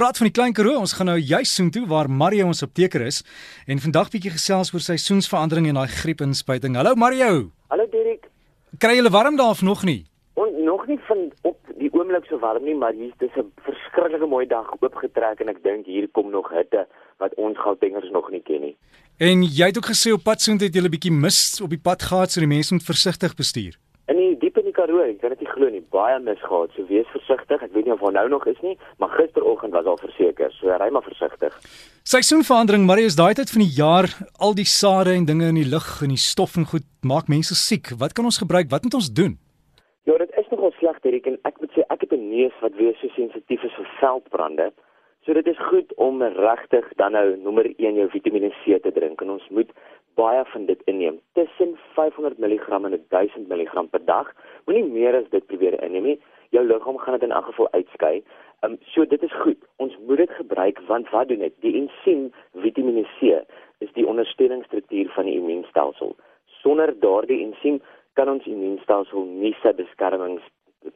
praat van die Klein Karoo. Ons gaan nou juis soontoe waar Mario ons apteker is en vandag bietjie gesels oor seisoensverandering en daai griepinspuiting. Hallo Mario. Hallo Dirk. Kry jy warm daar of nog nie? On, nog nie van op die oomblik so warm nie, maar hier is 'n verskriklike mooi dag oopgetrek en ek dink hier kom nog hitte wat ons Gautengers nog nie ken nie. En jy het ook gesê op pad soontoe het jy 'n bietjie mis op die pad gehad, so die mense moet versigtig bestuur. In die diep in die Karoo, ek kan dit nie glo nie, baie mis gehad. So wees versigtig. Ek weet nie of hy nou nog is nie, maar gisteroggend was al verseker. So ry maar versigtig. Seisoenverandering, maar is daai tyd van die jaar, al die sade en dinge in die lug en die stof en goed maak mense siek. Wat kan ons gebruik? Wat moet ons doen? Ja, dit is nogal sleg hierdie en ek moet sê ek het 'n neus wat weer so sensitief is vir veldbrande. So dit is goed om regtig dan nou nommer 1 jou Vitamiene C te drink en ons moet baie van dit inneem. Tussen 500 mg en 1000 mg per dag. Moenie meer as dit probeer inneem nie. Jou liggaam gaan dit in elk geval uitskei. Ehm um, so dit is goed. Ons moet dit gebruik want wat doen dit? Die ensiem Vitamiene C is die ondersteuningsstruktuur van die immuunstelsel. Sonder daardie ensiem kan ons immuunstelsel nie sy beskermings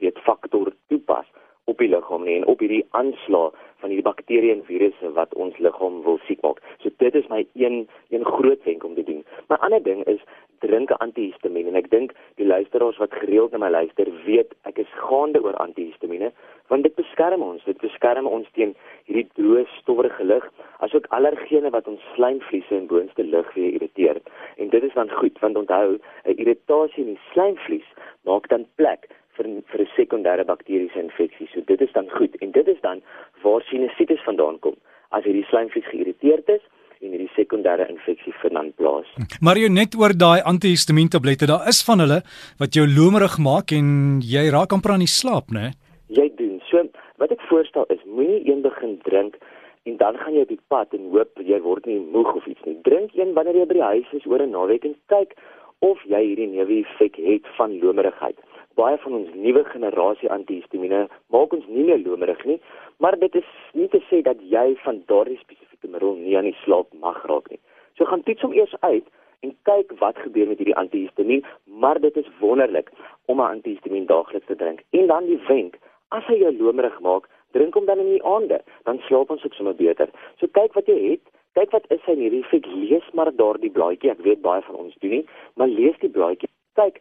weet faktor toepas op die liggaam nie en op hierdie aanslag van hierdie bakterieë en virusse wat ons liggaam wil siek maak. So dit is my een een groot wenk om te doen. My ander ding is drink antihistamiene en ek dink die luisteraars wat gereeld na my luister weet ek is gaande oor antihistamiene want dit beskerm ons, dit beskerm ons teen hierdie droë stowwerige lug asook allergene wat ons slijmvliese en boonste lug weer irriteer. En dit is dan goed want onthou 'n irritasie in die slijmvlies maak dan plek vir vir 'n sekondêre bakteriese infeksie. So dit is dan goed en dit is dan waar sinusitis vandaan kom. As hierdie slijmvlies geïrriteerd is en hierdie sekondêre infeksie vernaan plaas. Maar jy net oor daai antihistamiin tablette, daar is van hulle wat jou lomerig maak en jy raak amper aan die slaap, né? Jy doen. So wat ek voorstel is moenie een begin drink en dan gaan jy op die pad en hoop jy word nie moeg of iets nie. Drink een wanneer jy by die huis is oor 'n naweek en kyk of jy hierdie neeweffek het van lomerigheid baie van ons nuwe generasie antihistamiene maak ons nie meer lomerig nie, maar dit is nie te sê dat jy van daardie spesifieke middel nie aan die slaap mag raak nie. So gaan toets hom eers uit en kyk wat gebeur met hierdie antihistamiin, maar dit is wonderlik om 'n antihistamiin daagliks te drink. En dan die wenk, as hy jou lomerig maak, drink hom dan in die aande, dan slaap ons ook sommer beter. So kyk wat jy het Kyk wat is hy hierdie fik lees maar daardie blaadjie ek weet baie van ons doen nie maar lees die blaadjie kyk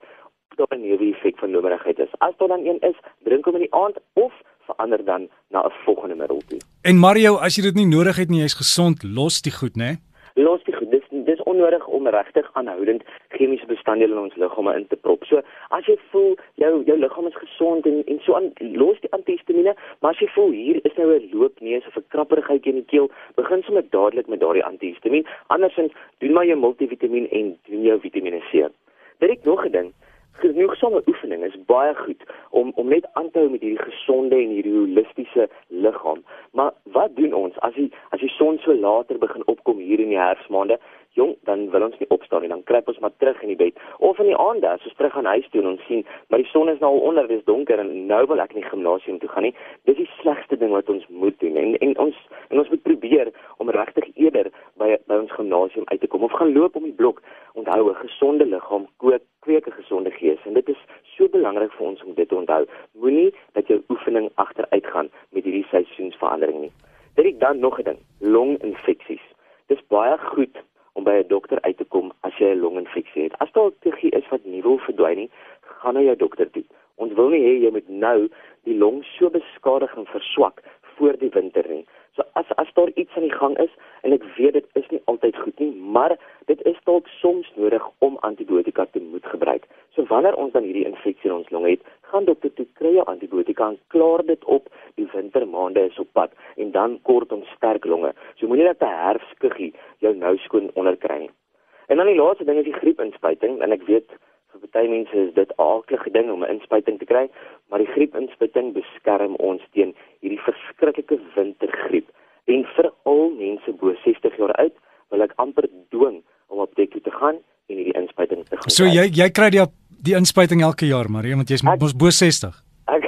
daar 'n neeweffek van lomerigheid is. As daar dan een is, drink hom in die aand of verander dan na 'n volgende middel toe. En Mario, as jy dit nie nodig het nie, jy's gesond, los die goed, né? Los die goed. Dis dis onnodig om regtig aanhoudend chemiese bestanddele in ons liggame in te prop. So, as jy voel jou jou liggaam is gesond en en so aan los die antihistamiene, maar as jy voel hier is nou 'n loopneus of 'n krapperigheid in die keel, begin sommer dadelik met daardie antihistamiin. Andersins doen maar jou multivitamiin en doen jou Vitamiene C. Dit ek nog gedink genoegsame oefening is baie goed om om net aan te hou met hierdie gesonde en hierdie holistiese liggaam. Maar wat doen ons as die as die son so later begin opkom hier in die herfsmaande? Jong, dan wil ons nie opstaan nie, dan kruip ons maar terug in die bed of in die aande as ons terug gaan huis toe en ons sien, maar die son is nou al onder, dis donker en nou wil ek nie gimnasium toe gaan nie. Dis die slegste ding wat ons moet doen en en ons en ons moet probeer om regtig eerder by by ons gimnasium uit te kom of gaan loop om die blok. Onthou 'n gesonde liggaam kook kweek 'n gesonde gees en dit is so belangrik vir ons om dit te onthou. Moenie dat jou oefening agteruit gaan met hierdie seisoensverandering nie. Dit ek dan nog 'n ding, longinfeksies. Dis baie goed om by 'n dokter uit te kom as jy 'n longinfeksie het. As daar 'n tegie is wat nie wil verdwyn nie, gaan na jou dokter toe. Ons wil nie hê jy moet nou die long so beskadig en verswak voor die winter nie. So as as daar iets aan die gang is en ek weet dit is nie altyd goed nie, maar dit is dalk soms nodig om antibiotika te moet gebruik. So wanneer ons dan hierdie infeksie in ons long het, gaan dokter toe kry jy antibiotika en klaar dit op. Die wintermaande is op pad en dan kort ons sterk longe. So moenie dat 'n herfskuggie jou nou skoon onderkry nie. En dan die laaste ding is die griepinspuiting en ek weet vir baie mense is dit 'n aardige ding om 'n inspuiting te kry, maar die griepinspuiting beskerm ons teen hierdie verskriklike wintergriep. En vir al mense bo 60 jaar oud, wil ek amper dwing om op teken te gaan en hierdie inspuiting te gaan. So jy jy kry die die inspuiting elke jaar, maar jy want jy's mos bo 60. Ek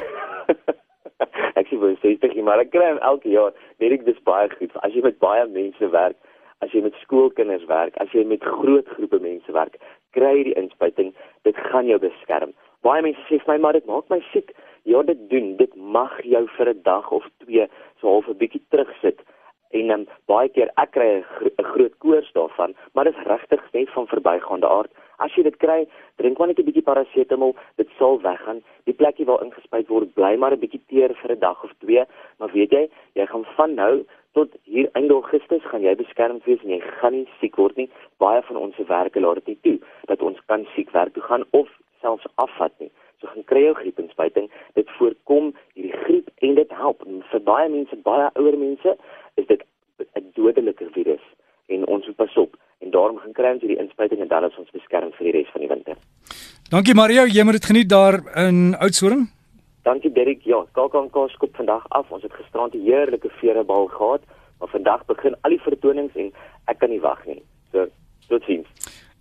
ek sê bo 60, maar ek kry elke jaar. Weet ek dis baie goed. As jy met baie mense werk, as jy met skoolkinders werk, as jy met groot groepe mense werk, kry die inspuiting, dit gaan jou beskerm. Baie mense sê vir my maar dit maak my siek. ja, dit doen. Dit mag jou vir 'n dag of twee so half 'n bietjie terugsit en um, baie keer ek kry 'n gro groot koors daarvan, maar dit is regtig net van verbygaande aard. As jy dit kry, drink maar net 'n bietjie parasetamol, dit sal weggaan. Die plekkie waar ingespuit word, bly maar 'n bietjie teer vir 'n dag of twee, maar weet jy, jy gaan van nou tot hier einde Augustus gaan jy beskerm wees en jy gaan nie siek word nie. Baie van ons werke laat dit nie toe dat ons kan siek werk toe gaan of selfs afvat nie. So gaan kry jou griepinspuiting. Dit voorkom hierdie griep en dit help. En vir baie mense, baie ouer mense, is dit 'n dodelike virus en ons moet pas op en daarom gaan kry ons hierdie inspuiting en dan is ons beskerm vir die res van die winter. Dankie Mario, jy moet dit geniet daar in Oudtshoorn. Dankie Derek. Ja, KAKNK skop vandag af. Ons het gisterand 'n heerlike veerebal gehad, maar vandag begin al die vertonings en ek kan nie wag nie. So, totsiens.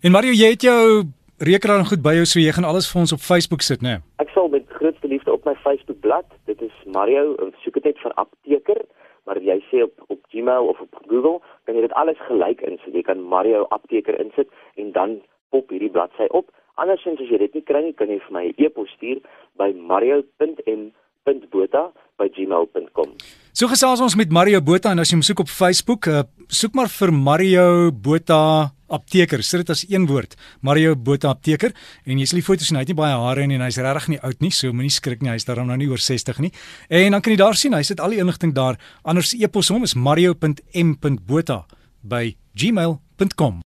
En Mario, jy het jou rekenaar goed by jou, so jy gaan alles vir ons op Facebook sit, né? Nee? Ek sal met grootste liefde op my Facebook bladsy. Dit is Mario, soek dit net vir apteker, maar jy sê op op Gmail of op Google, kan jy dit alles gelyk insit. Jy kan Mario apteker insit en dan pop hierdie bladsy op. Andersins as jy dit nie kry nie, kan jy vir my 'n e e-pos stuur by mario.m.botha@gmail.com. So gesels ons met Mario Botha en as jy hom soek op Facebook, uh, soek maar vir Mario Botha apteker. Sit dit as een woord, Mario Botha apteker en jy sal die foto's sien. Hy het nie baie hare nie en hy's regtig nie oud nie, so moenie skrik nie. Hy's daarom nou nie oor 60 nie. En dan kan jy daar sien, hy sit al die inligting daar. Anders e-pos hom is mario.m.botha by gmail.com